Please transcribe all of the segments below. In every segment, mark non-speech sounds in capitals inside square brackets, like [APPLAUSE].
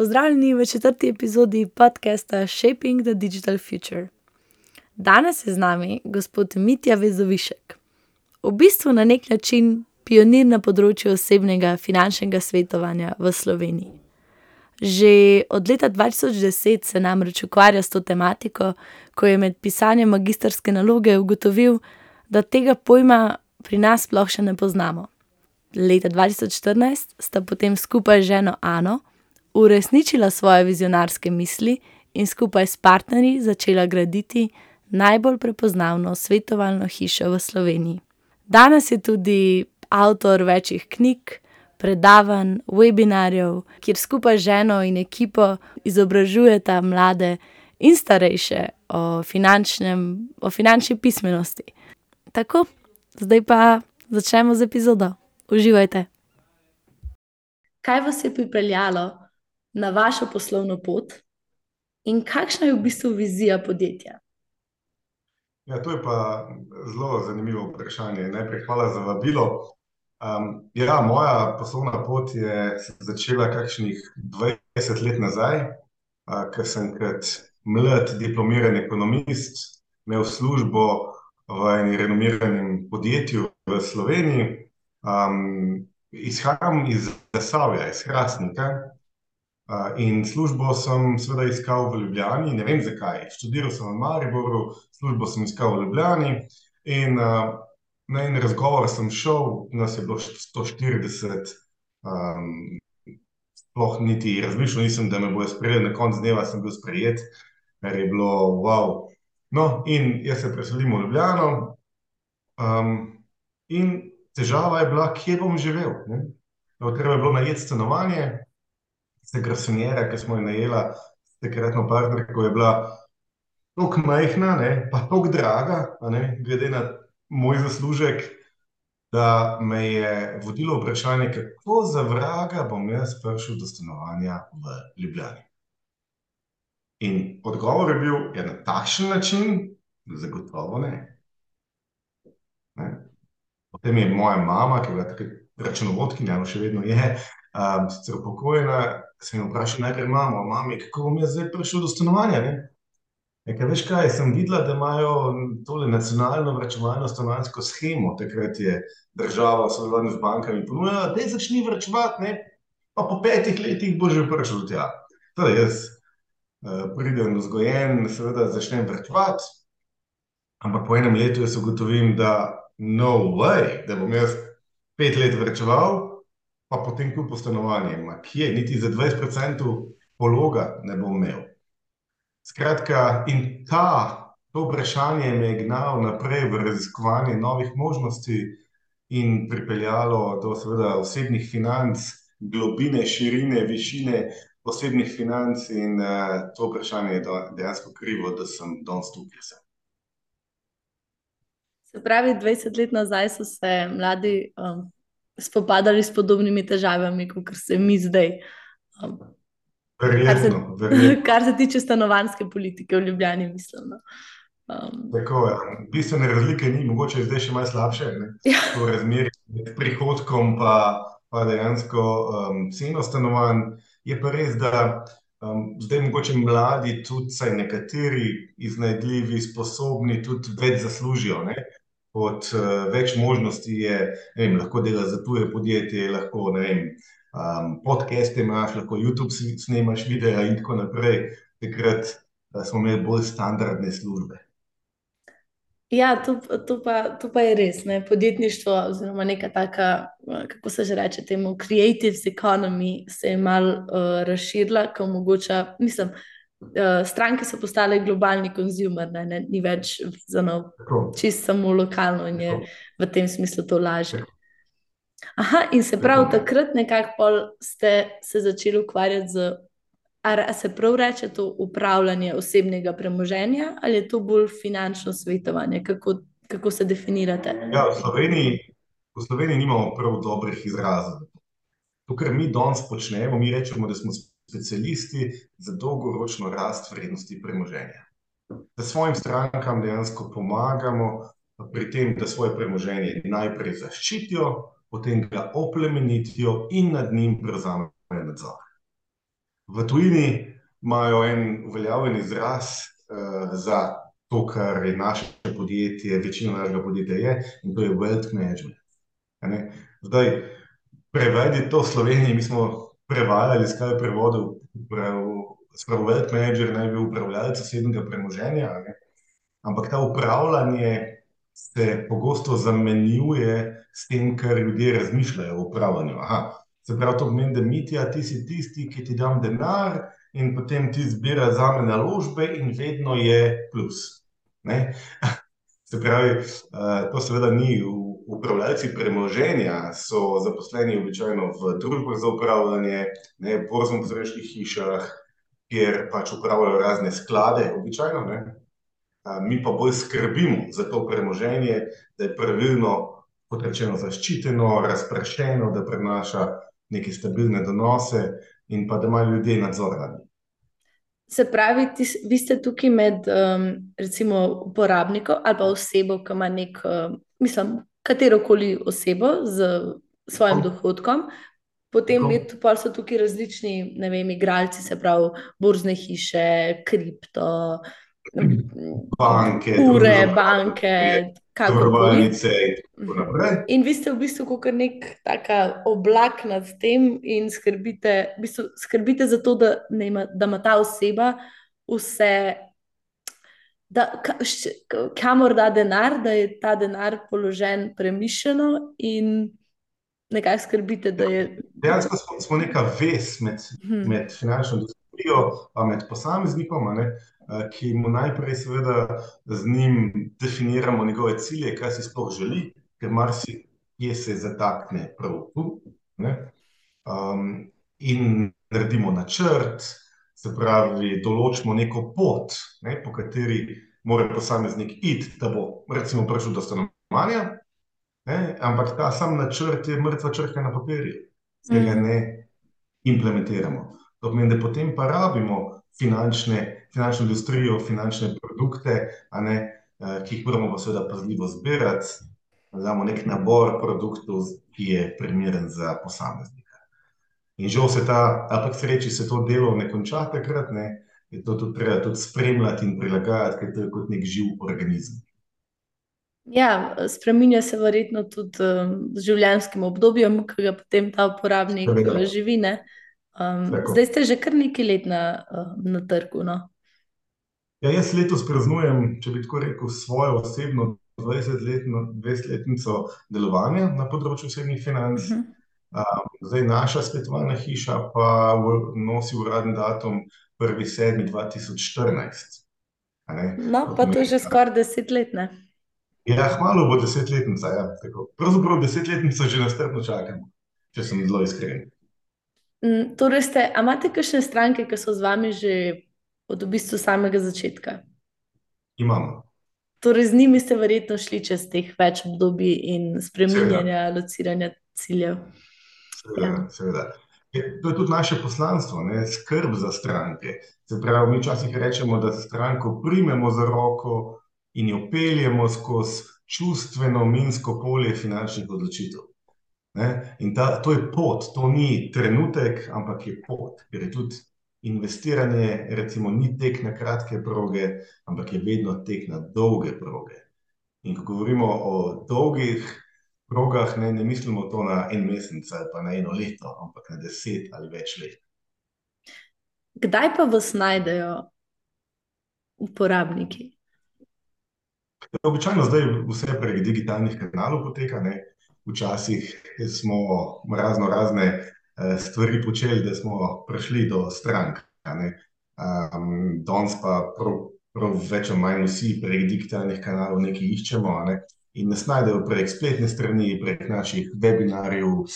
Pozdravljeni v četrti epizodi podcasta Shaping the Digital Future. Danes je z nami gospod Mitja Vezovišek. V bistvu na nek način pionir na področju osebnega finančnega svetovanja v Sloveniji. Že od leta 2010 se namreč ukvarja s to tematiko, ko je med pisanjem magistrske naloge ugotovil, da tega pojma pri nas sploh še ne poznamo. Leta 2014 sta potem skupaj z ženo Ano uresničila svoje vizionarske misli in skupaj s partnerji začela graditi najbolj prepoznavno svetovalno hišo v Sloveniji. Danes je tudi avtor večjih knjig, predavanj, webinarjev, kjer skupaj z ženo in ekipo izobražujeta mlade in starejše o finančnem, o finančni pismenosti. Tako, zdaj pa začnemo z epizodo. Uživajte. Kaj vas je pripeljalo na vašo poslovno pot in kakšna je v bistvu vizija podjetja? Ja, to je pa zelo zanimivo vprašanje. Najprej hvala za vabilo. ja, moja poslovna pot je začela kakšnih dvajset let nazaj, ko sem kot mlad diplomirani ekonomist imel službo v enem renomiranem podjetju v Sloveniji. izhajam iz Zasavja, iz Hrastnika, in službo sem seveda iskal v Ljubljani, ne vem, zakaj. Študiral sem v Mariboru, službo sem iskal v Ljubljani in, na en razgovor sem šel, nas je bilo sto štirideset, sploh niti razmišljal nisem, da me bojo sprejeli, na koncu dneva sem bil sprejet, kar je bilo No, in jaz se preselim v Ljubljano, in težava je bila, kje bom živel, ne. treba je bilo najeti stanovanje, tista garsonjera, ki smo jo najela takratno partnerko, je bila toliko majhna, ne, pa toliko draga, ne, glede na moj zaslužek, da me je vodilo vprašanje, kako za vraga bom jaz prišel do stanovanja v Ljubljani. In odgovor je bil: "Ja, na takšen način zagotovo ne." Ne. Potem je moja mama, ki je bila takrat računovodkinja, no, še vedno je, sicer upokojena, sem jo vprašal najprej mamo: "Mami, kako bom jaz zdaj prišel do stanovanja, ne?" Je rekla: "Veš kaj, sem videla, da imajo tole nacionalno varčevalno stanovanjsko shemo, takrat je država v sodelovanju z bankami ponujala, daj začni varčevati, ne, pa po petih letih boš že prišel do tja." Torej jaz, priden, vzgojen, seveda začnem varčevati, ampak po enem letu jaz ugotovim, da no way, da bom jaz pet let varčeval pa potem kupil stanovanje, ma kje, niti za dvajset procentov pologa ne bom imel. Skratka, in ta, to vprašanje me je gnalo naprej v raziskovanje novih možnosti in pripeljalo do seveda osebnih financ, globine, širine, višine osebnih financ in, to vprašanje je dejansko krivo, da sem danes tu, kjer sem. Se pravi, dvajset let nazaj so se mladi, spopadali s podobnimi težavami, kakor se mi zdaj. Verjetno, verjetno. [LAUGHS] Kar se tiče stanovanjske politike v Ljubljani, mislim, no. Tako, ja. Bistvene razlike ni, mogoče je zdaj še malo slabše, ne. [LAUGHS] To razmerje med prihodkom pa, pa dejansko, ceno stanovanj. Je pa res, da, zdaj mogoče mladi tudi, nekateri iznajdljivi, sposobni, tudi več zaslužijo, ne. Od, več možnosti je, vem, lahko delaš za tuje podjetje, lahko, vem, podcaste imaš, lahko Youtube snemaš videe in tako naprej. Takrat, smo imeli bolj standardne službe. Ja, to, to pa, to pa je res, ne, podjetništvo oziroma neka taka, kako se že reče temu, creative economy se je malo, razširila, ke omogoča, mislim, stranke so postale globalni konzumer, ne, ni več vezano čisto samo lokalno in je v tem smislu to lažje. in se pravi takrat nekako ste se začeli ukvarjati z, a se prav reče to upravljanje osebnega premoženja ali je to bolj finančno svetovanje, kako, kako se definirate? Ja, v Sloveniji, v Sloveniji nimamo prav dobrih izrazov. To, kar mi danes počnemo, mi rečemo, da smo specialisti za dolgoročno rast vrednosti premoženja. Da svojim strankam dejansko pomagamo pri tem, da svoje premoženje najprej zaščitijo, potem ga oplemenitijo in nad njim prevzamejo nadzor. V tujini imajo en uveljavljen izraz uh, za to, kar je naše podjetje, večina našega podjetja je, in to je wealth management. Zdaj, prevedi to v Sloveniji, mi smo prevajali, skaj prevodov, spravo wealth manager naj bi upravljalec osebnega premoženja, ne? ampak ta upravljanje se pogosto zamenjuje s tem, kar ljudje razmišljajo o upravljanju. Aha, se pravi, to pomeni, da Mitja, ti si tisti, ki ti dam denar in potem ti zbira za me naložbe in vedno je plus. Ne? [LAUGHS] Se pravi, to seveda ni upravljalci premoženja, so zaposleni običajno v družbah za upravljanje, ne, borzno-posredniških hišah, kjer pač upravljajo razne sklade, običajno, ne. Mi pa bolj skrbimo za to premoženje, da je pravilno, kot rečeno, zaščiteno, razprašeno, da prinaša neke stabilne donose in pa da imajo ljudje nadzor nad njim. Se pravi, ti, vi ste tukaj med, um, recimo, uporabnikom ali pa osebo, ki ima nek, uh, mislim, katerokoli osebo z svojim oh. dohodkom, potem pa so tukaj različni, ne vem, igralci, se pravi, borzne hiše, kripto, banke, ure, banke, Zavarovalnice in tako Mhm. naprej. In vi ste v bistvu kot nek taka oblak nad tem in skrbite, v bistvu skrbite za to, da, ima, da ima ta oseba vse, da, ka, šč, kamor da denar, da je ta denar položen premišljeno in nekaj skrbite, da je. Dejansko smo, smo neka vez med, Mhm. med finančno industrijo pa med posameznikom, ne, ki mu najprej seveda z njim definiramo njegove cilje, kaj si sploh želi, ker marsikje se zatakne prav tu, ne. in naredimo načrt, se pravi, določimo neko pot, ne, po kateri mora posameznik iti, da bo recimo prišel do stanovanja, ne, ampak ta sam načrt je mrtva črka na papirju, saj ga ne implementiramo. To pomeni, da potem pa rabimo finančne, finančno industrijo, finančne produkte, ne, ki jih moramo pa seveda pazljivo zbirati, da damo neki nabor produktov, ki je primeren za posameznika. In žal se ta, ali pa k sreči se to delo ne konča takrat, ne, je to tudi treba tudi spremljati in prilagajati, ker to je kot neki živ organizem. Ja, spreminja se verjetno tudi um, z življenjskim obdobjem, ki ga potem ta uporabnik Seveda. živi, ne. Um, Tako. zdaj ste že kar nekaj let na, na trgu, no. Ja, jaz letos praznujem, če bi tako rekel, svojo osebno dvajsetletno, dvajsetletnico delovanja na področju osebnih financ. Zdaj naša svetovalna hiša pa nosi uradni datum prvi sedmi dva tisoč štirinajst. A ne. No, pa to je že skoraj deset let, ne. Ja, kmalu bo desetletnica, ja, tako. Pravzaprav desetletnico že nestrpno čakamo, če sem zelo iskren. torej ste, a imate kakšne stranke, ki so z vami že od v bistvu samega začetka? Imamo. Torej z njimi ste verjetno šli čez teh več obdobij in spreminjanja, lociranja ciljev. Seveda, seveda. Je, to je tudi naše poslanstvo, ne, skrb za stranke. Se pravi, mi včasih rečemo, da stranko primemo za roko in jo peljemo skozi čustveno minsko polje finančnih odločitev. Ne, in ta, to je pot, to ni trenutek, ampak je pot, ker je tudi investiranje recimo ni tek na kratke proge, ampak je vedno tek na dolge proge. In ko govorimo o dolgih progah, ne, ne mislimo to na en mesec ali pa na eno leto, ampak na deset ali več let. Kdaj pa vas najdejo uporabniki? Običajno zdaj vse prek digitalnih kanalov poteka, ne. Včasih smo raznorazne, stvari počeli, da smo prišli do strank, ne. danes pa prav, prav več ali manj vsi prek digitalnih kanalov nekaj iščemo, ne, in nas najdejo prek spletne strani, prek naših webinarjev,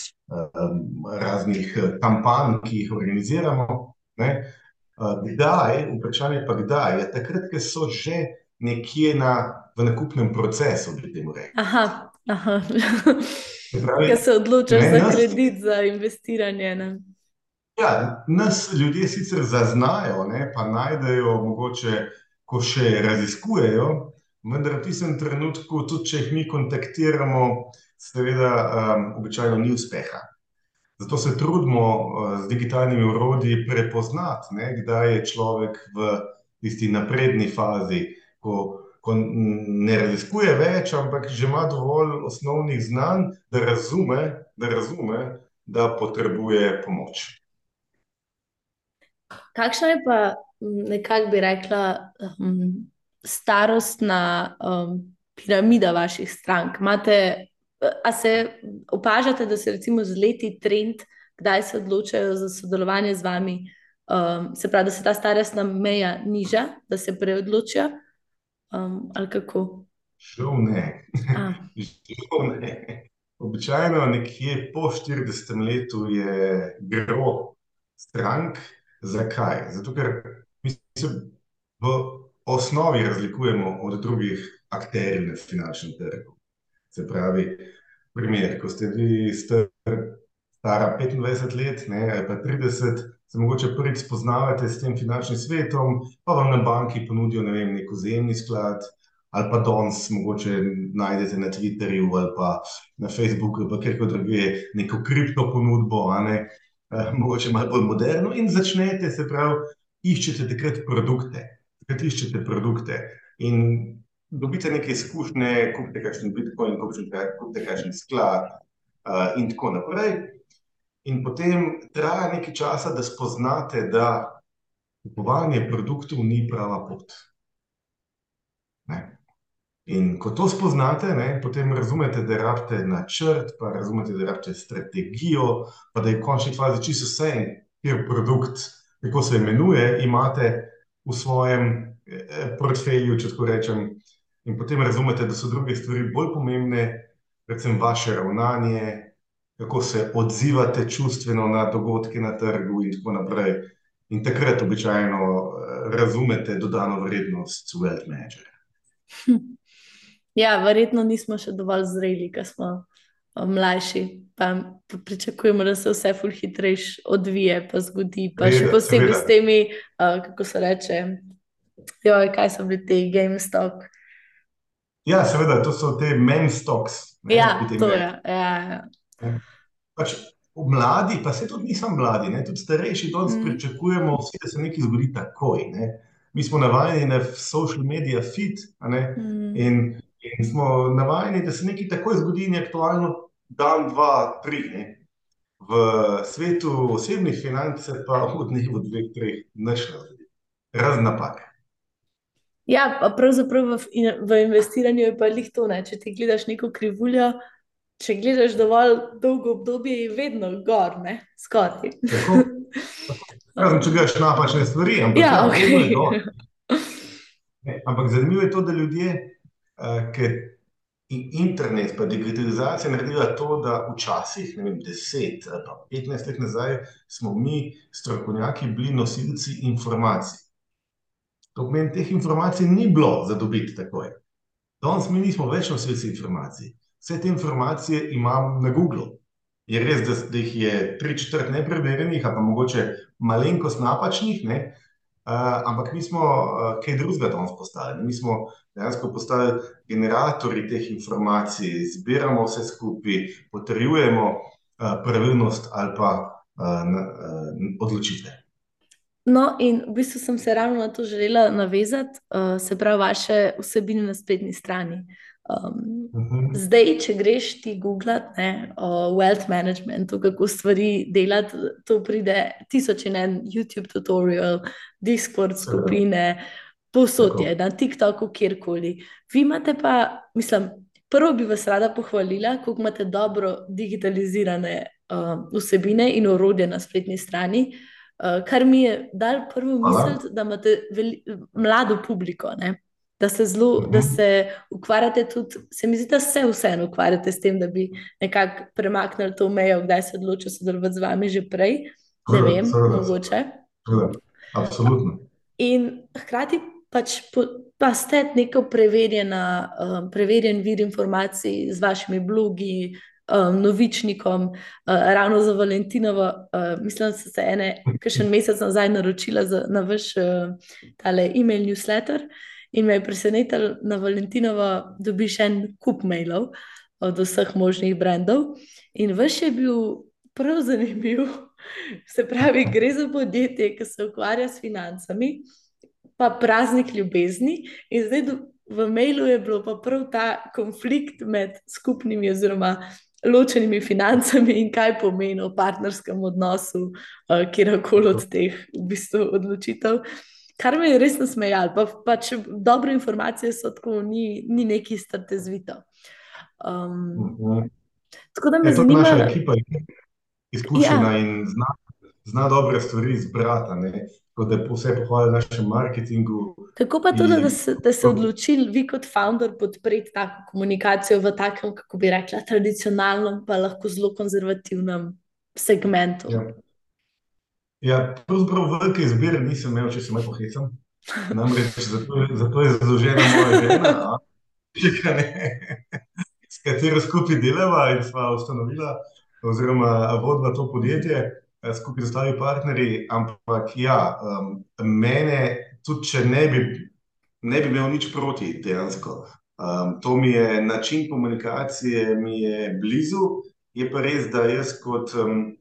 raznih kampanj, ki jih organiziramo, ne. kdaj, vprašanje pa kdaj, je takrat, ke so že nekje na, v nakupnem procesu, bi temu rekli. Se pravi, Ke se odločaš ne, za nas- kredit, za investiranje, ne. Ja, nas ljudje sicer zaznajo, ne, pa najdejo mogoče, ko še raziskujejo, vendar v tistem trenutku, tudi če jih mi kontaktiramo, seveda, običajno ni uspeha. Zato se trudimo uh, z digitalnimi urodji prepoznati, ne, kdaj je človek v tisti napredni fazi, ko, ko ne raziskuje več, ampak že ima dovolj osnovnih znanj, da razume, da, razume, da potrebuje pomoč. Kakšna je pa, nekako bi rekla, um, starostna um, piramida vaših strank? Imate A se opažate, da se recimo z leti trend, kdaj se odločajo za sodelovanje z vami, um, se pravi, da se ta starostna meja niža, da se preodločijo? Um, ali kako? Žal ne. [LAUGHS] Žal ne. Običajno nekje po 40 letu je gro strank. Zakaj? Zato, ker mi se v osnovi razlikujemo od drugih akterjev na finančnem trgu. Se pravi, primer, ko ste vi star, stara 25 let, ne, ali pa 30, se mogoče prvič spoznavate s tem finančnim svetom, pa vam na banki ponudijo ne vem, nek vzemni sklad, ali pa danes mogoče najdete na Twitterju ali pa na Facebooku, ali pa kjerkoli drugje neko kripto ponudbo, a ne, eh, mogoče malo bolj moderno in začnete, se pravi, iščete takrat produkte, takrat iščete produkte. In dobite neke izkušnje, kupite kakšen Bitcoin, kupite kakšen sklad uh, in tako naprej. In potem traja nekaj časa, da spoznate, da kupovanje produktov ni prava pot. Ne? In ko to spoznate, ne, potem razumete, da rabite načrt, pa razumete, da rabite strategijo, pa da je v končni fazi čisto vse, kjer produkt, kako se imenuje, imate v svojem eh, portfelju, če tako rečem, in potem razumete, da so druge stvari bolj pomembne, predvsem vaše ravnanje, kako se odzivate čustveno na dogodke na trgu, in tako naprej. In takrat običajno eh, razumete dodano vrednost wealth managera. Ja, verjetno nismo še dovolj zreli, ker smo eh, mlajši. Pa pričakujemo, da se vse ful hitrejš odvije, pa zgodi. Pa še posebej s temi, uh, kako se reče, joj, kaj so bili ti GameStop. Ja, seveda, to so te mem stocks. Ja, to je. Ja, ja. Pač, mladi, pa se tudi nisem mladi, ne? tudi starejši, tudi mm. pričakujemo, vsi, da se nekaj zgodi takoj. Ne? Mi smo navajeni na social media fit mm. in, in smo navajeni, da se nekaj takoj zgodi in je aktualno dan, dva, tri. Ne? V svetu osebnih financ pa v dnevu dveh, treh, nešlo zgodi. Razen napak. Ja, pravzaprav v, v investiranju je pa lih to, ne? če ti gledaš neko krivuljo, če gledaš dovolj dolgo obdobje, je vedno gor, ne skoraj. [LAUGHS] Razen če gledaš napačne stvari, ampak ja, ja, okay. ne, ampak zanimivo je to, da ljudje, uh, ker internet pa digitalizacija naredila to, da včasih, ne vem, deset ali pa petnajst let nazaj, smo mi strokovnjaki bili nosilci informacij. To pomeni, teh informacij ni bilo za dobiti takoj. Danes mi nismo več nosilci informacij. Vse te informacije imam na Google. Je res, da, da jih je tri četrt nepreverjenih, ali pa mogoče malenkost napačnih, ne? Uh, ampak mi smo uh, kaj drugega danes postali. Mi smo dejansko postali generatori teh informacij, zbiramo vse skupaj, potrjujemo uh, pravilnost ali pa uh, uh, odločitve. No, in v bistvu sem se ravno na to želela navezati, uh, se pravi, vaše vsebine na spletni strani. Um, uh mhm. -huh. Zdaj, če greš ti googlati o wealth managementu, kako stvari delati, to pride tisoč in en YouTube tutorial, Discord skupine, posod je na TikToku, kjerkoli. Vi imate pa, mislim, prvo bi vas rada pohvalila, kako imate dobro digitalizirane uh, vsebine in orodje na spletni strani. Uh, kar mi je dal prvo misel, da imate mlado publiko, ne? Da se zelo, uh -huh. da mhm. se ukvarjate tudi, se mi zdi, da se vseeno ukvarjate s tem, da bi nekako premaknili to mejo, kdaj se odločijo sodelovati z vami že prej. Ne vem, mogoče. Absolutno. In hkrati pač po, pa ste neko preverjena, um, preverjen vir informacij z vašimi blogi, um, novičnikom, uh, ravno za Valentinovo. Uh, mislim, da so se ene, ki še en mesec nazaj naročila za, na vaš uh, e-mail newsletter. In me je presenetilo, da na Valentinovo dobiš en kup mailov od vseh možnih brendov. In vaš je bil prav zanimiv. [LAUGHS] Se pravi, gre za podjetje, ki se ukvarja s financami, pa praznik ljubezni. In zdaj v mailu je bilo pa prav ta konflikt med skupnimi, oziroma ločenimi financami in kaj pomeni v partnerskem odnosu, uh, kjerkoli od teh v bistvu odločitev. Kar me je res nasmejalo, pa, pa če dobre informacije so tako, ni, ni neki stratezvito. Um, Uh -huh. tako da me Je to zanima, naša ekipa je izkušena Ja. in zna, zna dobre stvari izbrati. Tako da vse pohvale našemu marketingu. kako pa to, da, da In- se, da se odločili vi kot founder podpreti tako komunikacijo v takem, kako bi rekla, tradicionalnem, pa lahko zelo konzervativnem segmentu. Ja. Ja, pravzaprav velike izbire nisem imel, če se malo pohecam. Namreč zato, je- je zadolžena moja žena, a, ne, s katero skupaj delava in sva ustanovila, oziroma vodila to podjetje skupaj z ostalimi partnerji. Ampak ja, um, mene, tudi če ne bi, ne bi imel nič proti dejansko. Um, to mi je način komunikacije, mi je blizu. Je pa res, da jaz kot um,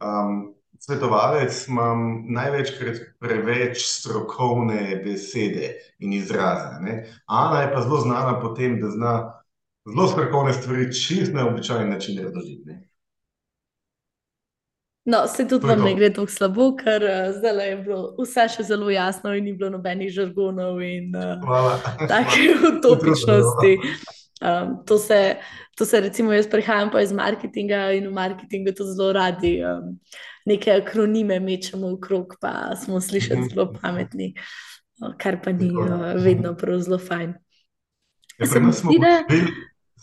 um, svetovalec imam največkrat preveč strokovne besede in izraze. Ne? Ana je pa zelo znana po tem, da zna zelo strokovne stvari čist na običajen način razložiti. ne. No, se tudi vam ne gre tako slabo, ker uh, zdaj je bilo vse še zelo jasno in ni bilo nobenih žargonov in uh, Hvala. take [LAUGHS] utopičnosti. Um, to, se, to se, recimo, jaz prihajam pa iz marketinga in v marketingu to zelo radi um, neke akronime mečemo v krog, pa smo slišati Mhm. zelo pametni, uh, kar pa ni uh, vedno prav zelo fajn. Ja, Se mi zdi, da-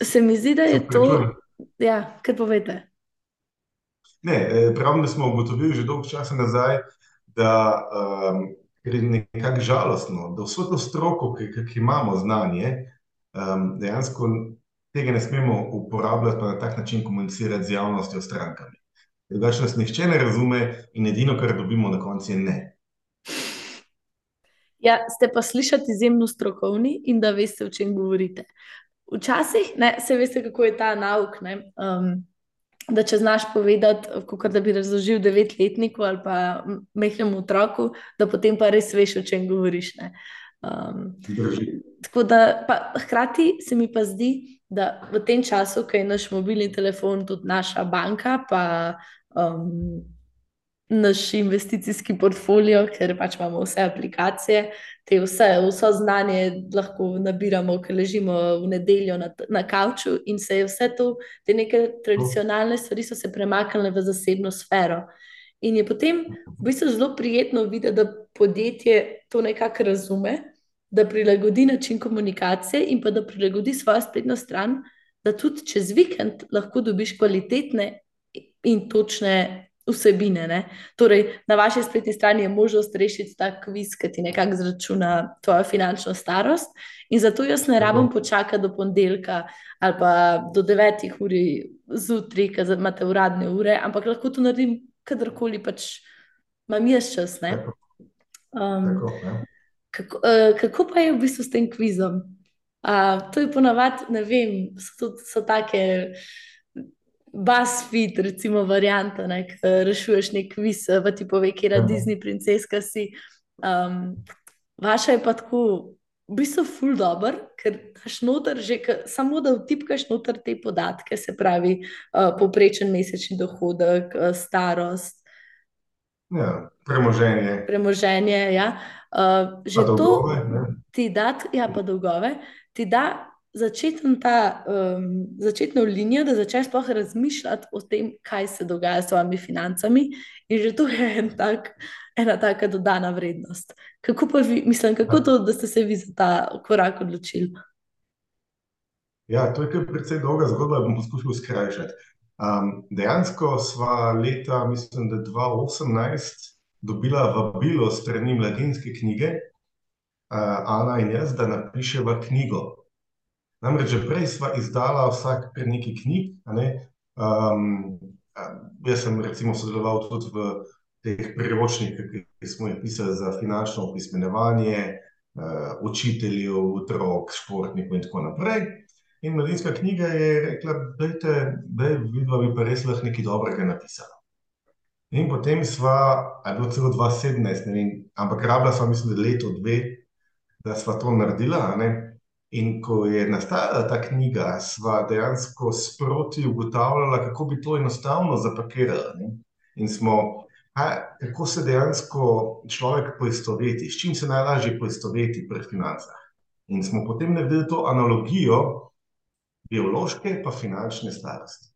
Se mi zdi, da je to. Ja, kar povete. Ne, eh, pravim, da smo ugotovili že dolgo časa nazaj, da um, je nekako žalostno, da vso to stroko, ki, ki imamo znanje, um, dejansko tega ne smemo uporabljati pa na tak način komunicirati z javnostjo, strankami. Drugače nas nihče ne razume in edino, kar dobimo na koncu, je ne. Ja, ste pa slišati izjemno strokovni in da veste, o čem govorite. Včasih, ne, se veste, kako je ta nauk. Ne, um, da če znaš povedati, kot da bi razložil devetletniku ali pa m- majhnemu otroku, da potem pa res veš, o čem govoriš. ne. Um, Drži. Tako da, pa, hkrati se mi pa zdi, da v tem času, ko je naš mobilni telefon tudi naša banka, pa um, naš investicijski portfolio, ker pač imamo vse aplikacije, te vse, vso znanje lahko nabiramo, ker ležimo v nedeljo na, na kavču in se je vse to, te neke tradicionalne stvari so se premaknile v zasebno sfero. In je potem v bistvu zelo prijetno videti, da podjetje to nekako razume, da prilagodi način komunikacije in pa da prilagodi svojo spletno stran, da tudi čez vikend lahko dobiš kvalitetne in točne vsebine. Ne? Torej, na vaši spletni strani je možnost rešiti ta kviz, ki ti nekako zračuna tvojo finančno starost. In zato jaz ne rabim Tako. počakati do ponedeljka ali pa do 9 ur zjutraj, ker imate uradne ure, ampak lahko to naredim kadarkoli pač imam jaz čas. Ne? Tako, Um, tako, ne. Kako, uh, kako pa je v bistvu s tem kvizom? Uh, to je ponavadi, ne vem, so, tudi- so take BuzzFeed, recimo, varianta, ne, ki rešuješ nek kviz, eh, pa ti pove, kje je Mhm. Disney princeska si. Um, vaša je pa tako, v bistvu, ful dobr, ker daš noter, že k, samo da vtipkaš noter te podatke, se pravi, uh, povprečen mesečni dohodek, uh, starost, Ja, premoženje, premoženje. Ja. Uh, že pa to dolgove. ne. ti da, ja, pa dolgove, ti da začeten ta, um, začetno linijo, da začneš sploh razmišljati o tem, kaj se dogaja s tvojimi financami, in že to je en tak, ena taka dodana vrednost. Kako pa vi, mislim, kako to, da ste se vi za ta korak odločili? Ja, to je kar precej dolga zgodba, bom poskušal skrajšati. Um, dejansko sva leta, mislim, da 2018 dobila vabilo strani mladinske knjige, uh, Ana in jaz, da napiševa knjigo. Namreč že prej sva izdala vsak kar nekaj knjig. a Ne? Um, jaz sem recimo sodeloval tudi v teh priročnikih, ki smo jih pisali za finančno opismenjevanje, uh, učiteljev, otrok, športnikov in tako naprej. In mladinska knjiga je rekla, da vidva bi pa res lahko nekaj dobrega napisala. In potem sva, ali je bilo celo 2017, ne vem, ampak rabila sva, mislim, da leto, dve, da sva to naredila. a. In ko je nastajala ta knjiga, sva dejansko sproti ugotavljala, kako bi to enostavno zapakirala, ne. In smo, kaj, kako se dejansko človek poistoveti, s čim se najlažje poistoveti pri financah. In smo potem naredili to analogijo biološke pa finančne starosti.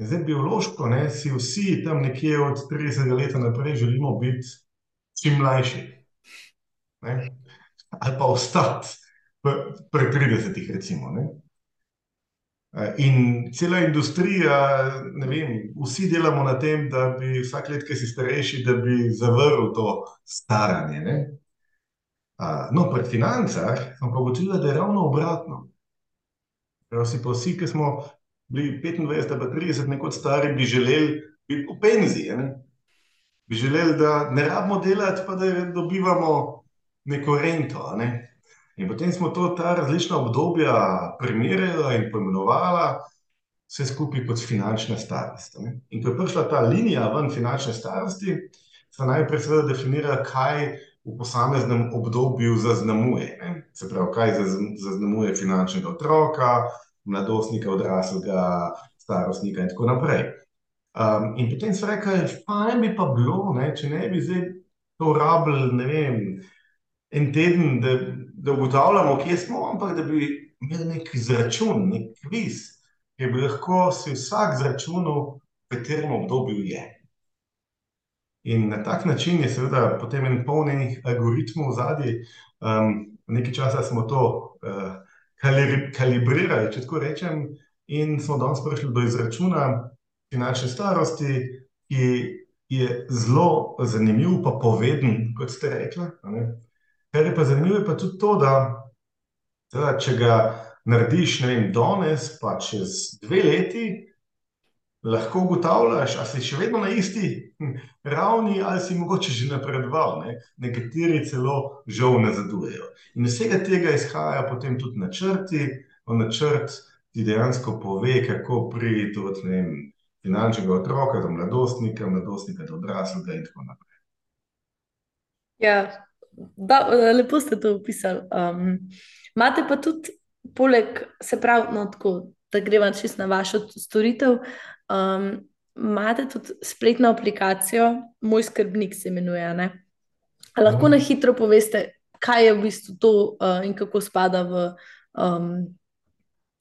In zdaj biološko, ne, si vsi tam nekje od tridesetega leta naprej želimo biti čim mlajši. Ne. Ali pa ostati pri tridesetih, recimo, ne. in cela industrija, ne vem, vsi delamo na tem, da bi vsako leto, ke si starejši, da bi zavrl to staranje, ne. no, pri financah smo pa ugotovili, da je ravno obratno. Da si pa vsi, ki smo bili petindvajset ali pa trideset nekoč stari, bi želeli biti v penziji, ne. Bi želeli, da ne rabimo delati pa da dobivamo neko rento, ne. In potem smo to, ta različna obdobja primerjala in poimenovala vse skupaj kot finančna starost, ne. In ko je prišla ta linija ven, finančne starosti, sva najprej seveda definirala, kaj v posameznem obdobju zaznamuje, ne. Se pravi, kaj zaznamuje finančnega otroka, mladostnika, odraslega, starostnika in tako naprej. in potem sva rekla, fajn bi pa bilo, ne, če ne bi zdaj to rabili, ne vem, en teden, da, da ugotavljamo, kje smo, ampak da bi imeli neki izračun, neki kviz, kjer bi lahko si vsak izračunal, v katerem obdobju je. In na tak način je seveda potem en poln enih algoritmov zadaj, nekaj časa smo to, kalibrirali, če tako rečem, in smo danes prišli do izračuna finančne starosti, ki je zelo zanimiv pa poveden, kot ste ne. Kar je pa zanimivo, je pa tudi to, da seveda, če ga narediš, ne vem, danes pa čez dve leti, lahko ugotavljaš, a si še vedno na isti ravni ali si mogoče že napredoval, ne. Nekateri celo žal nazadujejo. In iz vsega tega izhajajo potem tudi načrti, načrt ti dejansko pove, kako priti od, vem, finančnega otroka do mladostnika, mladostnika do odraslega in tako naprej. Ja, lepo ste to opisali, imate pa tudi poleg, se pravi, no, tako, da greva čisto na vašo storitev, imate tudi spletno aplikacijo Moj skrbnik se imenuje, ne? A lahko na hitro poveste, kaj je v bistvu to, in kako spada v,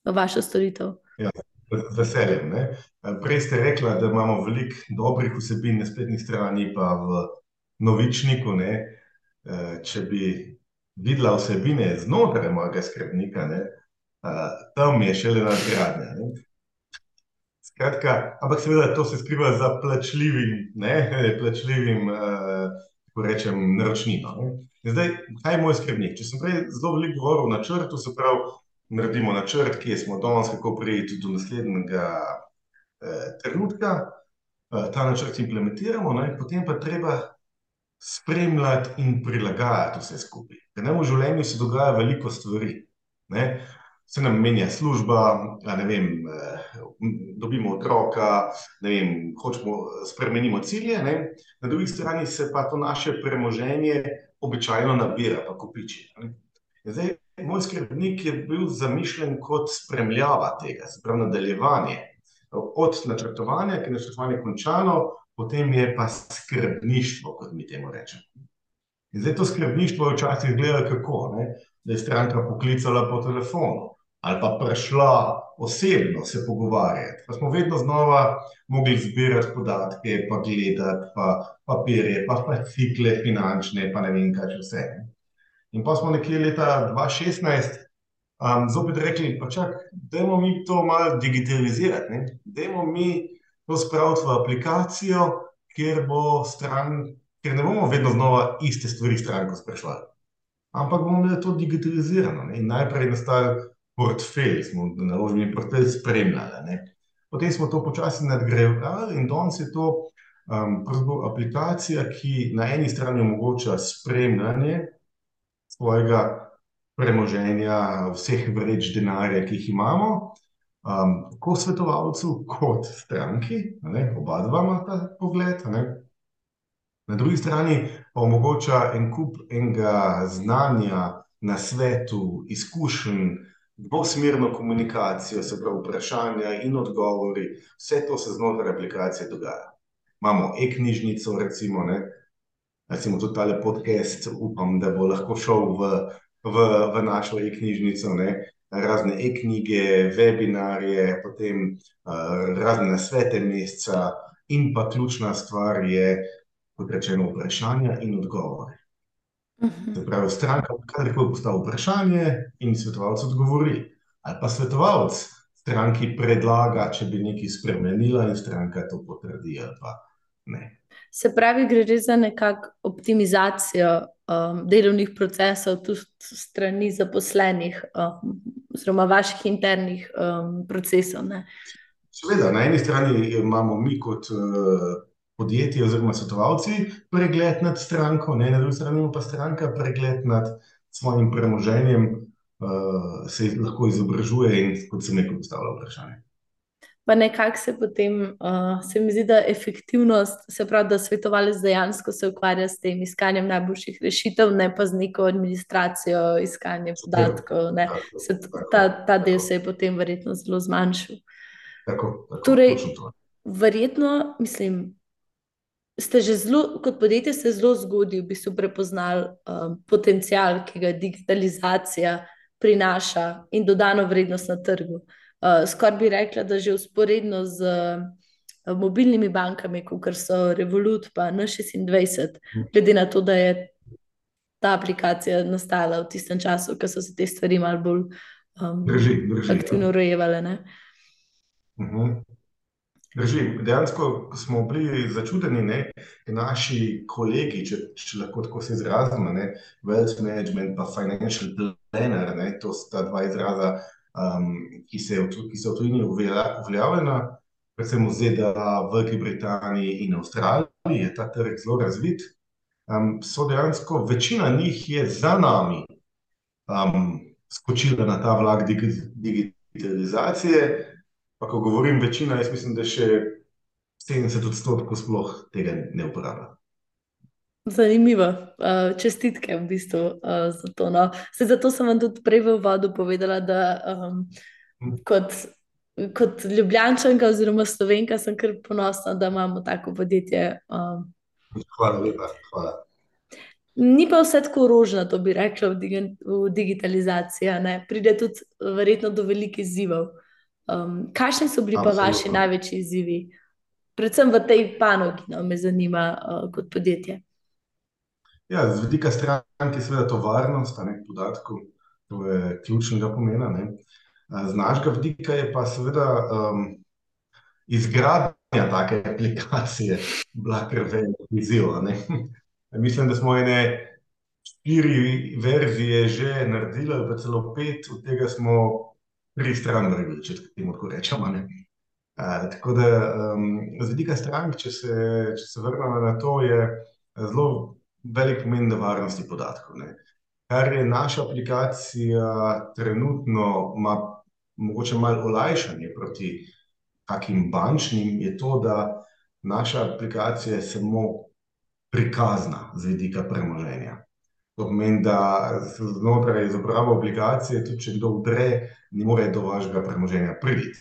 v vašo storitev? Ja, z veseljem, ne. prej ste rekla, da imamo veliko dobrih vsebin na spletni strani pa v Novičniku, ne. če bi videla vsebine znotraj Mojega skrbnika, ne, tam je šele nadgradnja. Skratka, ampak seveda to se skriva za plačljivim, ne, [LAUGHS] plačljivim, kako rečem, naročnino, ne. Zdaj, kaj je Moj skrbnik, če sem prej zelo veliko govoril o načrtu, se pravi, naredimo načrt, kje smo danes, kako priti do naslednjega, trenutka, ta načrt implementiramo, ne, potem pa treba spremljati in prilagajati vse skupaj. Ker nam v življenju se dogaja veliko stvari, ne. Se nam menja služba, vem, dobimo otroka, vem, hočemo, spremenimo cilje, ne, na drugi strani se pa to naše premoženje običajno nabira pa kopiči, zdaj, Moj skrbnik je bil zamišljen kot spremljava tega, se pravi nadaljevanje. Od načrtovanja, ko je načrtovanje končano, potem je pa skrbništvo, kot mi temu rečemo. In zdaj to skrbništvo včasih izgledalo kako, ne. Da je stranka poklicala po telefonu ali pa prišla osebno se pogovarjat, pa smo vedno znova mogli zbirati podatke pa gledati pa papirje pa fascikle finančne pa ne vem kaj še vse. In pol smo nekje leta dva šestnajst, zopet rekli: "Pa čakaj, dajmo mi to malo digitalizirati, ne, dajmo mi to spraviti v aplikacijo, kjer bo kjer ne bomo vedno znova iste stvari stranko spraševali, ampak bomo imeli to digitalizirano, ne." In najprej je nastalo portfelj, smo naložbeni portfelj spremljali, ne. Potem smo to počasi nadgrajevali in danes je to, pravzaprav aplikacija, ki na eni strani omogoča spremljanje svojega premoženja, vseh vreč denarja, ki jih imamo, um, tako svetovalcu kot stranki, ne, oba dva imata pogled. Ne. Na drugi strani pa omogoča en kup enega znanja, na svetu, izkušenj, dvosmerno komunikacijo, se pravi, vprašanja in odgovori, vse to se znotraj aplikacije dogaja. Imamo e-knjižnico, recimo, ne, recimo tudi tale podcast, upam, da bo lahko šel v, v, v našo e-knjižnico, ne, razne e-knjige, webinarje, potem uh, razne nasvete meseca, in pa ključna stvar je, kot rečeno, vprašanja in odgovore. Mhm. Se pravi, stranka kadarkoli postavi vprašanje in svetovalec odgovori. Ali pa svetovalec stranki predlaga, če bi nekaj spremenila, in stranka to potrdi, ali pa ne. Se pravi, gre res za nekakšno optimizacijo um, delovnih procesov, tudi strani zaposlenih, um, oziroma vaših internih um, procesov. Ne? Seveda, na eni strani imamo mi kot uh, podjetje oziroma svetovalci pregled nad stranko, ne, na drugi strani pa stranka pregled nad svojim premoženjem, uh, se lahko izobražuje in, kot sem rekel, postavlja vprašanje. Pa nekako se potem, uh, se mi zdi, da efektivnost, se pravi, da svetovalec dejansko se ukvarja s tem iskanjem najboljših rešitev, ne pa z neko administracijo, iskanjem podatkov. Se, ta, ta del se je potem verjetno zelo zmanjšal. Tako, tako, torej, verjetno, mislim, ste že zelo, kot podjetje, ste zelo zgodaj v bistvu prepoznali um, potencial, ki ga digitalizacija prinaša in dodano vrednost na trgu. Uh, Skoraj bi rekla, da že usporedno z uh, mobilnimi bankami, kot so Revolut in N26, glede na to, da je ta aplikacija nastala v tistem času, ko so se te stvari malo bolj um, drži, drži, aktivno urejevale. Drži, dejansko smo bili začudeni, da naši kolegi, če, če lahko tako se izrazimo, wealth management in financial planner, ne, to sta dva izraza, um, ki, se, ki so v tujini uveljavljena, predvsem v ZDA, Veliki Britaniji in Avstraliji, je ta trg zelo razvit. Um, so dejansko večina njih je za nami um, skočila na ta vlak digitalizacije. Pa, ko govorim večina, jaz mislim, da še 70 odstotkov sploh tega ne uporablja. Zanimivo, uh, čestitke v bistvu uh, za to. No. Se, zato sem vam tudi prej v vodu povedala, da um, kot, kot ljubljančanka oziroma slovenka sem kar ponosna, da imamo tako podjetje. Um. Hvala lepa. Hvala. Ni pa vse tako rožno, to bi rekla, v, digi v digitalizaciji. Pride tudi verjetno do velikih izzivov. Um, kakšni so bili Absolutno. pa vaši največji izzivi, predvsem v tej panogi, no, me zanima uh, kot podjetje? Ja, z vidika stranke je seveda to varnost nekaj podatkov, to je ključnega pomena. Ne. Z našega vidika je pa seveda um, izgradnja take aplikacije bila kar velik izziv. [LAUGHS] Mislim, da smo ene štiri verzije že naredili, pa celo pet, od tega smo tri stran vrgli, če temu tako rečemo. Uh, tako da, um, z vidika strank, če se, če se vrnemo na to, je zelo velik pomen varnosti podatkov. Ne. Kar je naša aplikacija trenutno, ima mogoče malo olajšanje proti takim bančnim, je to, da naša aplikacija je samo prikazna z vidika premoženja. To pomeni, da znotraj izobraževanja aplikacije, tudi če kdo vdre, ne more do vašega premoženja priti.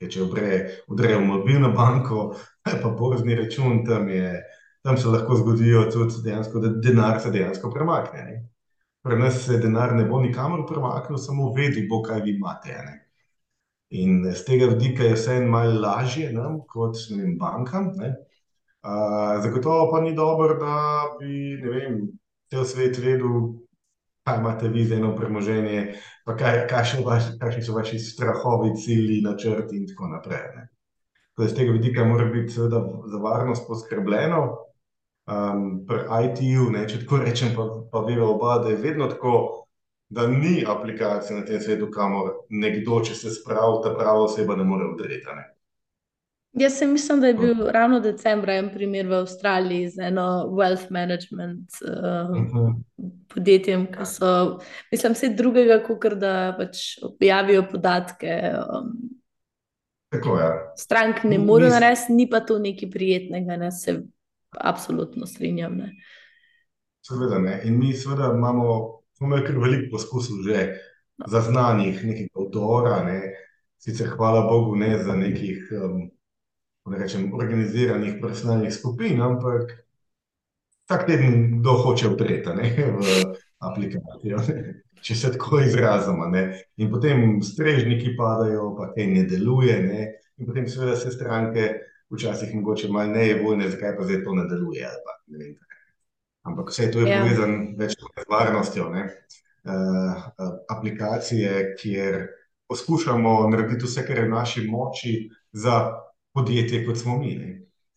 Če vdre v mobilno banko, pa borzni račun, tam, je, tam se lahko zgodijo tudi dejansko, da denar se dejansko premakne. Ne? Pri nas se denar ne bo nikamor premaknil, samo vedi bo, kaj vi imate. Ne? In z tega vidika je vse en malo lažje nam, kot vem, bankam. Uh, zagotovo pa ni dobro, da bi vem, cel svet vedel, kaj imate vi za eno premoženje, pa kaj, kakšni, vaš, kakšni so vaši strahovi, cilji, načrti in tako naprej. Z tega vidika mora biti seveda za varnost poskrbljeno. Um, pri IT-ju, če tako rečem, pa, pa veva oba, da je vedno tako, da ni aplikacije na tem svetu, kamor nekdo, če se spravi, ta prava oseba ne more odreti. Jaz sem mislim, da je bil ravno decembra en primer v Avstraliji z eno wealth management uh, uh -huh. podjetjem, ki so, mislim, vse drugega, kot da pač objavijo podatke. Um, Tako je. Ja. Strank ne more narediti, ni pa to nekaj prijetnega, ne se absolutno strinjam. Ne. Seveda ne. In mi seveda imamo, imeli kar veliko poskusov že zaznanih nekega avtora, ne. sicer hvala Bogu ne za nekih, um, rečem, organiziranih profesionalnih skupin, ampak vsak teden kdo hoče vtreta v aplikacijo. Ne če se tako izrazimo. Ne? In potem strežniki padajo, pa kaj ne deluje. Ne? In potem seveda se stranke včasih mogoče malo ne je vojne, zakaj pa zdaj to ne deluje. Pa, ne Ampak vse to je ja. povezano več z varnostjo. Uh, aplikacije, kjer poskušamo narediti vse, kar je v naši moči za podjetje, kot smo mi.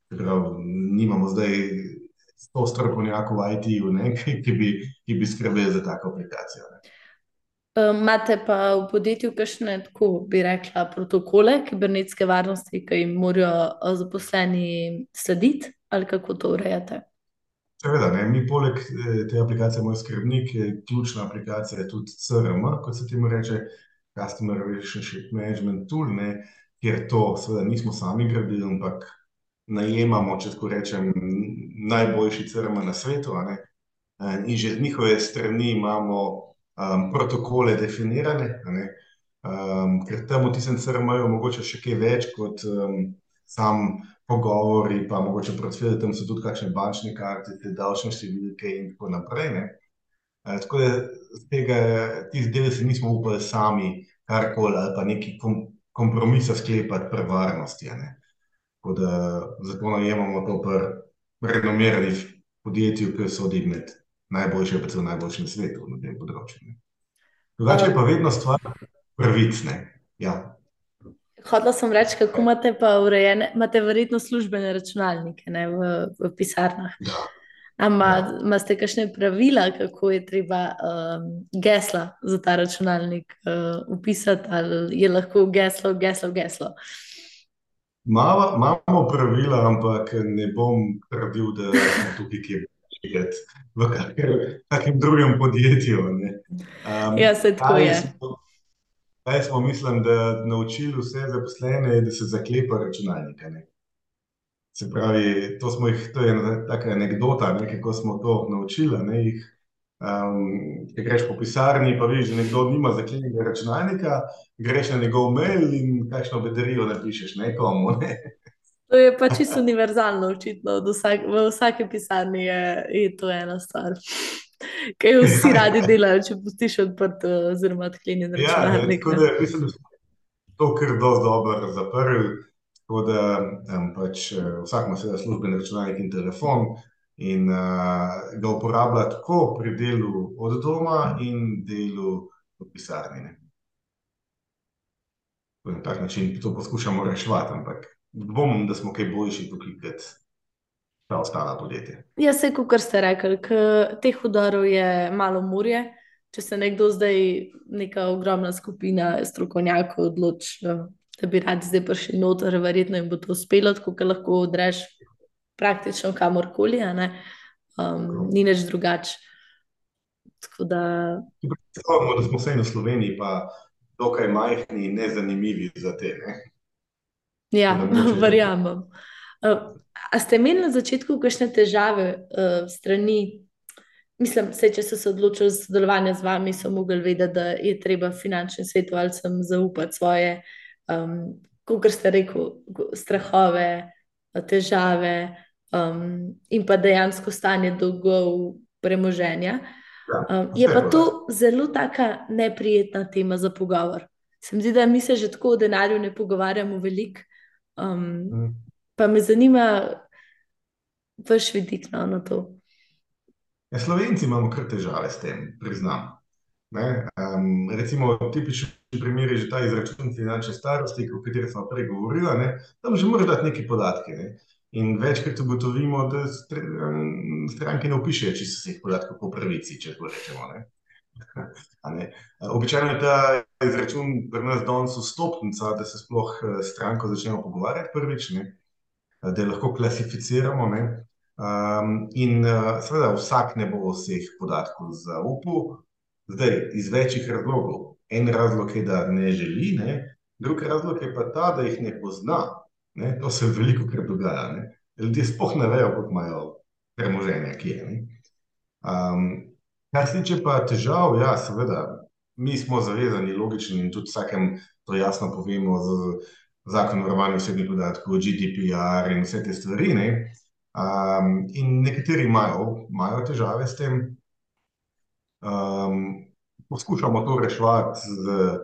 Prav, nimamo zdaj sto strokovnjakov v IT-ju, ki, ki bi skrbeli za tako aplikacijo. Ne. Imate pa v podjetju kakšne, tako bi rekla, protokole kibernetske varnosti, ki jim morajo zaposleni slediti, ali kako to urejate? Seveda, ne. mi poleg e, te aplikacije Moj skrbnik, je ključna aplikacija tudi CRM, kot se temu reče, Customer Relationship Management Tool, ne, kjer to seveda nismo sami gradili, ampak najemamo, če tako rečem, najboljši CRM na svetu. E, in že z njihove strani imamo um, protokole definirane, um, ker tam v tistem CRM-ju mogoče še kaj več kot um, sam pogovori, pa mogoče profil, tam so tudi kakšne bančne kartice, davčne številke in tako naprej. Ne? Uh, tako da z tega, tih del se nismo upali sami karkoli ali pa neki kom, kompromisa sklepati pri varnosti. Tako da zato najemamo to pri renomiranih podjetjih, ki so odimeti najboljše, pa celo najboljše na svetu na tem področju. Drugače je pa vedno stvar pravicne. Ja. Hodla sem reči, kako imate pa urejene, imate verjetno službene računalnike ne, v, v pisarnah. Ja. Ampak ja. imate kakšne pravila, kako je treba um, gesla za ta računalnik uh, upisati, ali je lahko geslo, geslo, geslo? Imamo pravila, ampak ne bom trdil, da smo tukaj, kjer videti v kakem drugem podjetju. Um, ja, se tako je. Zdaj smo, mislim, da naučili vse zaposlene, da se zaklepa računalnika. Ne? Se pravi, to, jih, to je ena taka anekdota, ne, kako smo to naučili. Ne, jih, um, če greš po pisarni, pa vidiš, da nekdo nima zaklenjenega računalnika, greš na njegov mail in kakšno bedarijo napišeš nekomu. Ne. To je pač čisto univerzalno, očitno. Vsak, v vsaki pisarni je, je to ena stvar. Kaj vsi ja, [LAUGHS] radi delajo, če pustiš odprt, oziroma odklenjen ja, računalnik. Ja, tako da mislim, da smo to kar dosti dobro zaprli. Tako da um, pač, vsak ima seveda službeni računalnik in telefon in uh, ga uporablja tako pri delu od doma in delu v pisarni. Na tak način to poskušamo reševati, ampak dvomim, da smo kaj boljši tukaj kot ta ostala podjetja. Ja, se, kot ste rekli, teh udarov je malo morje. Če se nekdo zdaj, neka ogromna skupina strokovnjakov, odloči, da bi radi zdaj prišli noter, verjetno jim bo to uspelo, tako da lahko odreš praktično kamorkoli, um, ni več drugače. Da... Predstavljamo, da smo vse v Sloveniji, pa dokaj majhni in nezanimivi za te. Ne? Ja, [LAUGHS] verjamem. Uh, a ste imeli na začetku kakšne težave uh, strani? Mislim, se, če so se odločili za sodelovanje z vami, so mogli vedeti, da je treba finančnim svetovalcem zaupati svoje, um, kot ste rekli, strahove, težave um, in pa dejansko stanje dolgov premoženja. Ja, um, je pa to zelo taka neprijetna tema za pogovor. Se mi zdi, da mi se že tako o denarju ne pogovarjamo veliko. Um, mm. Pa me zanima, vaš vidik no, na to. Ja, Slovenci imamo kar težave s tem, priznam. Um, recimo, tipični primer je že ta izračun finančne starosti, o kateri smo prej govorili. Tam že moraš dati neke podatke. Ne? In večkrat ugotovimo, da stranke ne opišejo, se jih podatkov po pravici, če tako rečemo. [LAUGHS] Ne? Običajno je ta izračun pri nas danes vstopnica, da se sploh s stranko začnemo pogovarjati prvič, ne? da jo lahko klasificiramo. Ne? Um, in seveda vsak ne bo vseh podatkov zaupal, zdaj iz večjih razlogov. En razlog je, da ne želi, ne? Drugi razlog je pa ta, da jih ne pozna. Ne? To se veliko krat dogaja. Ne? Ljudje sploh ne vejo, kako imajo premoženje, ki je. Um, kar se tiče pa težav, ja, seveda, mi smo zavezani, logični in tudi vsakem to jasno povemo z zakonom o varovanju osebnih podatkov, GDPR in vse te stvari. Um, in nekateri imajo, imajo težave s tem. Um, poskušamo to reševati z,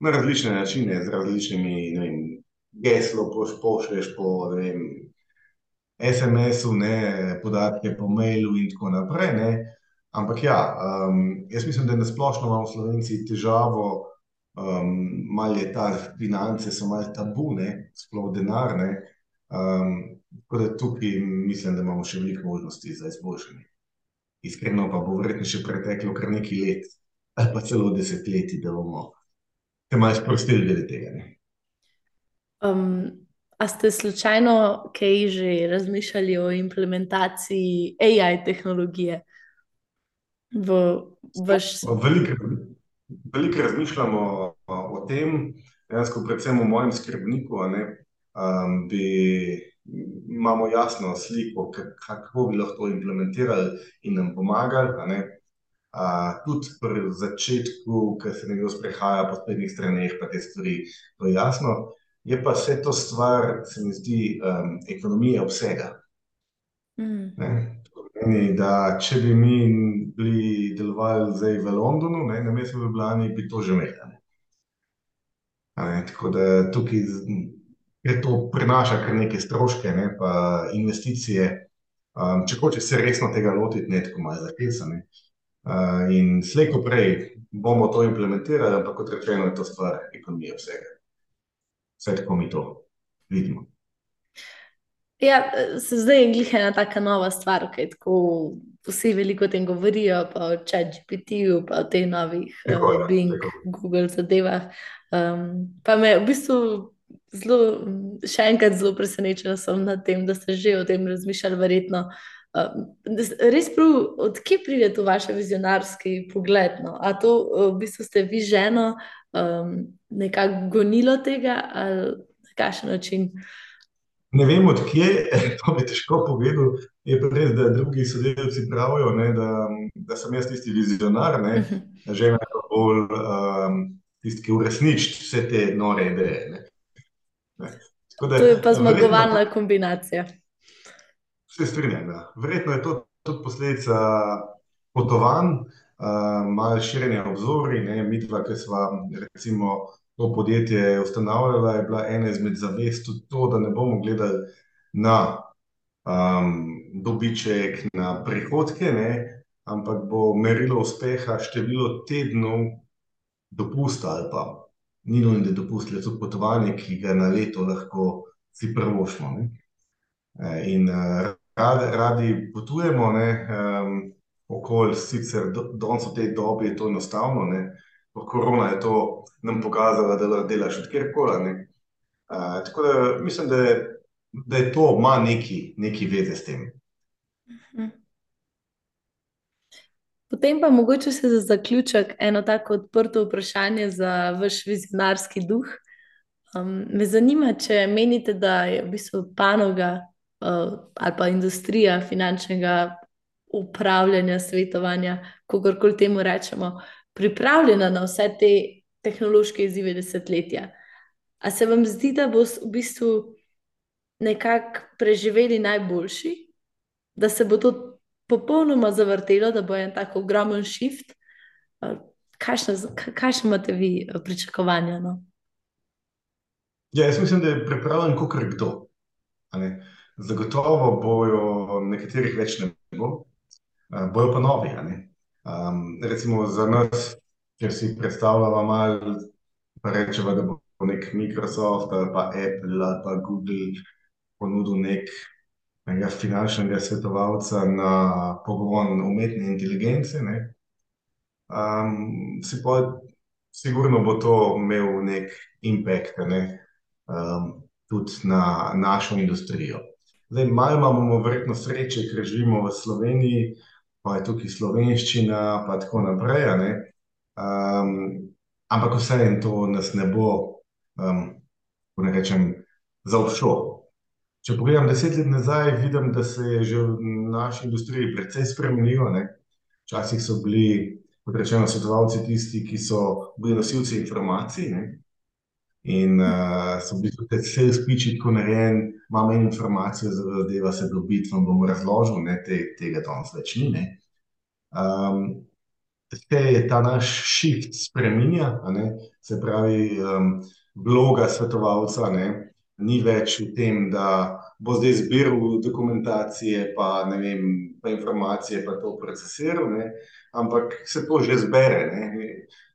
na različne načine, z različnimi geslo, pošlješ po vem, SMS-u, podatke po mailu in tako naprej. Ne. Ampak ja, um, jaz mislim, da na splošno imamo Slovenci težavo, um, malo je ta finance, so malo tabune, sploh denarne. Um, tako da tukaj mislim, da imamo še veliko možnosti za izboljšanje. Iskreno pa bo verjetno še preteklo kar nekaj let, ali pa celo desetletji, da bomo se malo sprostili glede tega. Um, a ste slučajno kaj že razmišljali o implementaciji AI tehnologije v vaš? Veliko, veliko razmišljamo o tem, dejansko predvsem o mojem skrbniku, ne, um, bi, imamo jasno sliko, kako bi lahko implementirali in nam pomagali. Uh, tudi pri začetku, ko se nekdo sprehaja po spletnih straneh, pa te stvari, to je jasno. Je pa vse to stvar, se mi zdi, um, ekonomije obsega. Mm. Pomeni, da če bi mi bili delovali zdaj v Londonu, ne, na mestu v Ljubljani, bi to že imeli. Tako da tukaj je to prinaša kar neke stroške, ne, pa investicije. Um, če hoče se resno tega lotiti, ne tako malo zapisane. Uh, in slej, ko prej bomo to implementirali, ampak kot rečeno, je to stvar ekonomije vsega. Vse tako mi to vidimo. Ja, se zdaj je glih ena taka nova stvar, ki tako vsi veliko o tem govorijo, pa o ChatGPT-ju, pa o teh novih uh, Bing, tako. Google zadevah. Um, pa me v bistvu zelo, še enkrat zelo presenečena sem nad tem, da ste že o tem razmišljali, verjetno. Uh, res, prav, odkje pride to vaše vizionarski pogled? No? A to v bistvu ste vi ženo um, nekako gonilo tega ali na kakšen način? Ne vem, odkje, [LAUGHS] to bi težko povedal. Je pa res, da drugi sodelavci pravijo, ne, da, da sem jaz tisti vizionar, ne, mhm. žena pa bolj um, tisti, ki uresniči vse te nore ideje. To je pa zmagovalna verjetno, kombinacija. Se strinjam. Da. Verjetno je to tudi posledica potovanj, uh, malo širjenja obzori. Mi dva, ki smo recimo to podjetje ustanovili, je bila ena izmed zavest tudi to, da ne bomo gledali na um, dobiček, na prihodke, ne, ampak bo merilo uspeha število tednov dopusta ali pa ni nujno, da dopustite tudi potovanje, ki ga na leto lahko si prvošmo. E, in uh, radi, radi potujemo, ne, um, okolj, sicer danes v tej dobi je to enostavno, ne, korona je to nam pokazala, da lahko delaš od kjerkoli. Uh, tako da mislim, da je, da je to ima neki, neki veze s tem. Mhm. Potem pa mogoče se za zaključek eno tako odprto vprašanje za vaš vizionarski duh. Um, me zanima, če menite, da je v bistvu panoga uh, ali pa industrija finančnega upravljanja, svetovanja, kako koli temu rečemo, pripravljena na vse te tehnološke izzive desetletja. A se vam zdi, da bo v bistvu nekako preživeli najboljši, da se bo to popolnoma zavrtelo, da bo en tako ogromen shift? Kaj še imate vi pričakovanja? No? Ja, jaz mislim, da je pripravljen, kot kdo. Zagotovo bojo nekaterih več ne bo, bojo pa novi. Um, recimo za nas, če si predstavljamo malo, pa rečemo, da bo nek Microsoft ali pa Apple ali pa Google ponudil nek nekega finančnega svetovalca na pogon umetne inteligence. Ne? Um, si pa, sigurno bo to imel nek impact ne? um, tudi na našo industrijo. Zdaj, malo imamo verjetno sreče, ker živimo v Sloveniji, pa je tukaj slovenščina, pa tako naprej. Um, ampak vseeno to nas ne bo um, ne rečem, zaobšlo. Če pogledam deset let nazaj, vidim, da se je že v naši industriji precej spremenilo. Ne? Včasih so bili, kot rečeno, svetovalci tisti, ki so bili nosilci informacij. Ne? In uh, so bili tudi sales pitchi tako narejen, imam eno informacijo, zadeva se dobiti, vam bom razložil, ne, te, tega danes več ni. Um, se je ta naš shift spremenja, se pravi, um, vloga svetovalca ne, ni več v tem, da bo zdaj zbiral dokumentacije, pa, vem, pa informacije, pa to procesiral, ne, ampak se to že zbere. Ne.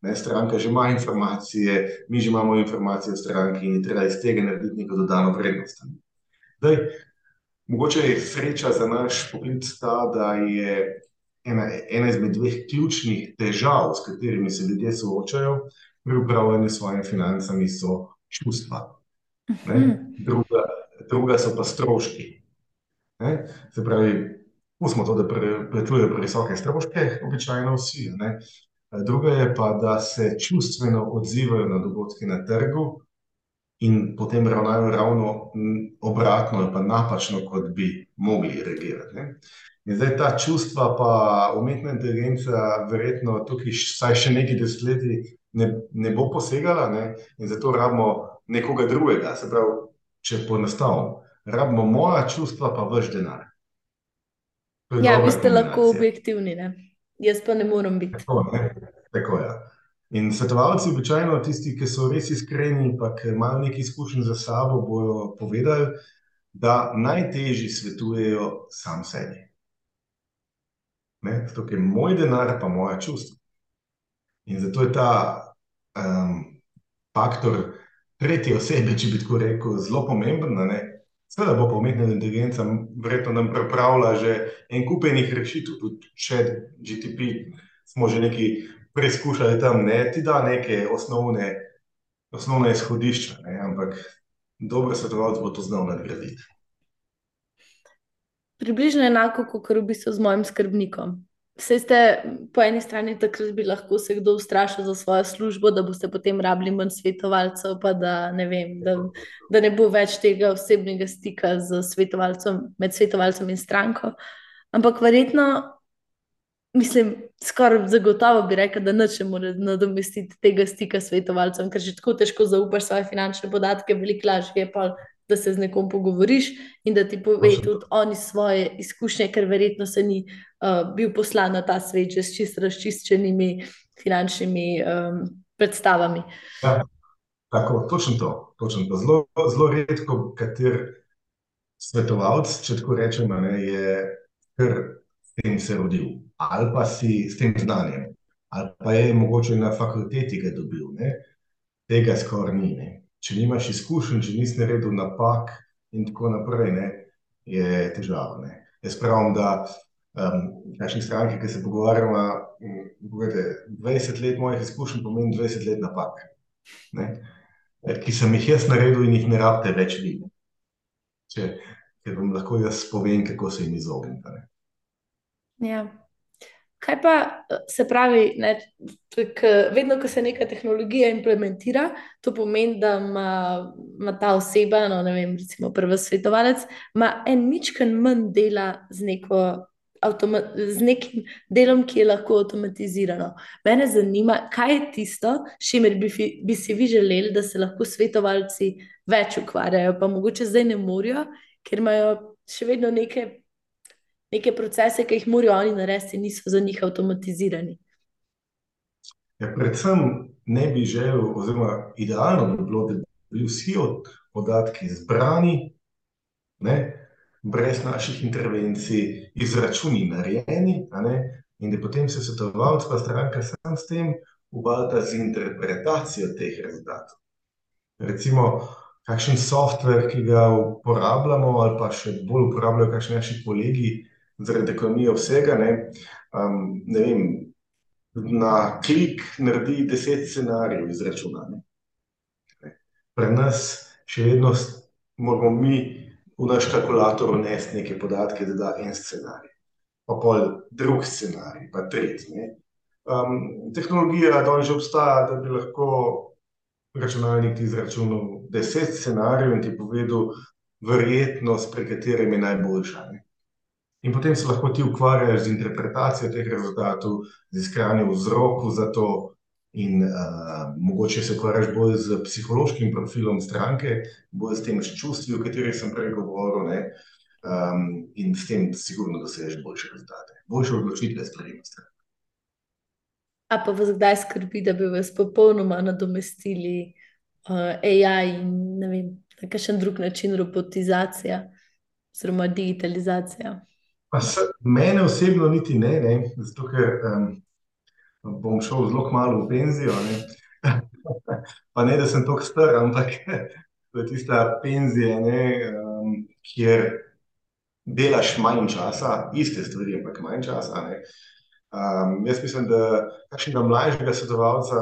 Ne, stranka že ima informacije, mi že imamo informacije o stranki in treba iz tega narediti neko dodano vrednost. Daj, mogoče je sreča za naš poklic ta, da je ena, ena izmed dveh ključnih težav, s katerimi se ljudje soočajo pri upravljanju s svojimi financami, so čustva. Ne? Druga, druga so pa stroški. Ne? Se pravi, pustimo to, da plačujejo previsoke stroške, običajno vsi. Ne? Druga je pa, da se čustveno odzivajo na dogodke na trgu in potem ravnajo ravno obratno, pa napačno, kot bi mogli reagirati. Ne? In zdaj ta čustva, pa umetna inteligenca, verjetno tukaj vsaj še nekaj desetletij ne, ne bo posegala, ne? in zato rabimo nekoga drugega. Se pravi, če poenostavim, rabimo moja čustva, pa vaš denar. Ja, vi ste lahko objektivni, ne? jaz pa ne morem biti. Tako, ne? Tako, ja. In svetovalci, običajno tisti, ki so res iskreni, pa ki imajo nekaj izkušenj za sabo, bodo povedali, da najtežji svetujejo sam sebi. Ne? Zato je moj denar, pa moja čustva. In zato je ta um, faktor tretje osebe, če bi tako rekel, zelo pomemben. Seveda bo pa umetna inteligenca verjetno nam pripravila že en kup enih rešitev, tudi če GTP smo že nekaj preizkušali tam, ne ti da neke osnovne, osnovne izhodišča, ne? ampak dober svetovalec bo to znal nadgraditi približno enako, kot v bistvu z mojim skrbnikom. Vse ste po eni strani takrat bi lahko se kdo ustrašil za svojo službo, da boste potem rabili manj svetovalcev, pa da ne, vem, da, da ne bo več tega osebnega stika svetovalcem, med svetovalcem in stranko. Ampak verjetno, mislim, skoraj zagotovo bi rekel, da noče more nadomestiti tega stika s svetovalcem, ker že tako težko zaupaš svoje finančne podatke, veliko lažje je pa da se z nekom pogovoriš in da ti pove tudi oni svoje izkušnje, ker verjetno se ni uh, bil poslan na ta svet s čist razčiščenimi finančnimi um, predstavami. Ja, tako, točno to. Točno to. Zelo, zelo redko, kater svetovalec, če tako rečemo, ne, je kar s tem se rodil ali pa si s tem znanjem, ali pa je mogoče na fakulteti ga dobil. Ne. Tega skoraj ni. Ne če nimaš izkušenj, če nisi naredil napak, in tako naprej, ne, je težava. Ne. Jaz pravim, da um, naši stranki, ki se pogovarjamo, pogledajte, 20 let mojih izkušenj pomeni 20 let napak, ne, ki sem jih jaz naredil in jih ne rabite več vi. Če, ker vam lahko jaz povem, kako se jim izogniti. Ja. Kaj pa se pravi, ne, k, vedno, ko se neka tehnologija implementira, to pomeni, da ima, ima ta oseba, no, ne vem, recimo prvi svetovalec, ima en ničken manj dela z, neko, z nekim delom, ki je lahko avtomatizirano. Mene zanima, kaj je tisto, s čimer bi, bi si vi želeli, da se lahko svetovalci več ukvarjajo, pa mogoče zdaj ne morajo, ker imajo še vedno nekaj neke procese, ki jih morajo oni narediti, niso za njih avtomatizirani. Ja, predvsem ne bi želel, oziroma idealno bi bilo, da bi bili vsi podatki zbrani, ne, brez naših intervencij, izračuni narejeni, in da potem se svetovalec, pa stranka sam s tem ubada z interpretacijo teh rezultatov. Recimo, kakšen softver, ki ga uporabljamo, ali pa še bolj uporabljajo kakšni naši kolegi, zaradi ekonomije vsega. Ne, um, ne vem, na klik naredi deset scenarijev izračunane. Pri nas še vedno moramo mi v naš kalkulator vnesti neke podatke, da da en scenarij, pa pol drug scenarij, pa tretji. Um, tehnologija danes že obstaja, da bi lahko računalnik izračunal deset scenarijev in ti povedal verjetnost, pri katerem je najboljša. Ne? In potem se lahko ti ukvarjaš z interpretacijo teh rezultatov, z iskanjem vzrokov za to, in uh, mogoče se ukvarjaš bolj z psihološkim profilom stranke, bolj s tem čustvi, o katerih sem prej govoril, um, in s tem sigurno dosežeš boljše rezultate, boljše odločitve, stvari. A pa vas kdaj skrbi, da bi vas popolnoma nadomestili uh, AI in ne vem, na kakšen drug način robotizacija oziroma digitalizacija? Se, mene osebno niti ne, ne zato ker um, bom šel zelo malo v penzijo. Ne? [LAUGHS] pa ne, da sem tako star, ampak [LAUGHS] to je tista penzija, ne, um, kjer delaš manj časa, iste stvari, ampak manj časa. Um, jaz mislim, da kakšnega mlajšega svetovalca,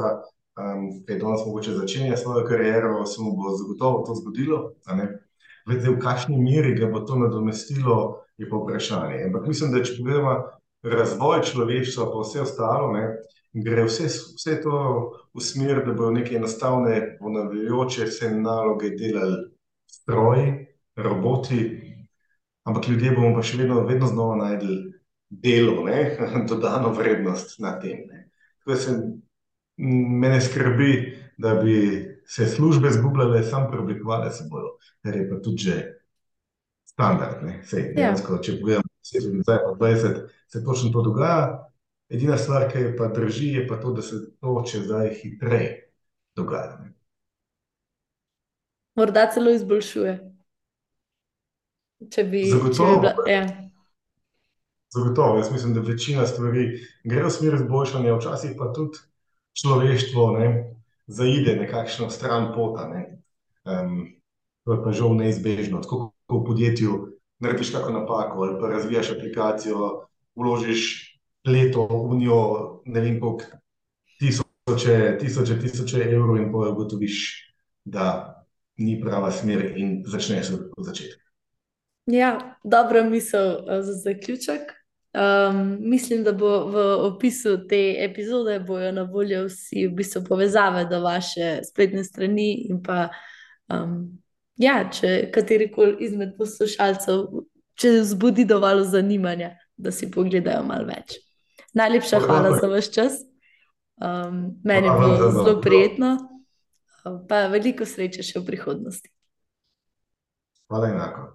um, ki danes mogoče začenja svojo kariero, se mu bo zagotovo to zgodilo. Vede, v kakšni meri ga bo to nadomestilo, je pa vprašanje. Ampak mislim, da če pogledamo razvoj človeštva, pa vse ostalo, ne, gre vse, vse to v smer, da bodo neke enostavne, ponavljajoče se naloge delali stroji, roboti, ampak ljudje bomo pa še vedno, vedno znova najdli delo, ne, [LAUGHS] dodano vrednost na tem. Se, mene skrbi, da bi se službe zgubljale, samo preoblikovale se bodo, kar je pa tudi že standard. Sej, ja. dejansko, če pogledamo, 2020 se točno to dogaja. Edina stvar, ki je pa drži, je pa to, da se to če zdaj hitreje dogaja. Ne. Morda celo izboljšuje. Če bi Zagotovo. bila, ja. Zagotovo, jaz mislim, da večina stvari gre v smer izboljšanja, včasih pa tudi človeštvo ne, zaide nekakšno stran pota. Ne. Um, to je pa žal neizbežno. Tako kot v podjetju, narediš kakšno napako ali pa razvijaš aplikacijo, vložiš leto v njo, ne vem, koliko tisoče, tisoče, tisoče evrov, in pa ugotoviš, da ni prava smer, in začneš od začetka. Ja, dobra misel eh, za zaključek. Um, mislim, da bo v opisu te epizode bojo na voljo vsi v bistvu povezave do vaše spletne strani in pa um, ja, če katerikoli izmed poslušalcev, če vzbudi dovolj zanimanja, da si pogledajo malo več. Najlepša hvala za vaš čas. Um, meni je bilo zelo prijetno, pa veliko sreče še v prihodnosti. Hvala enako.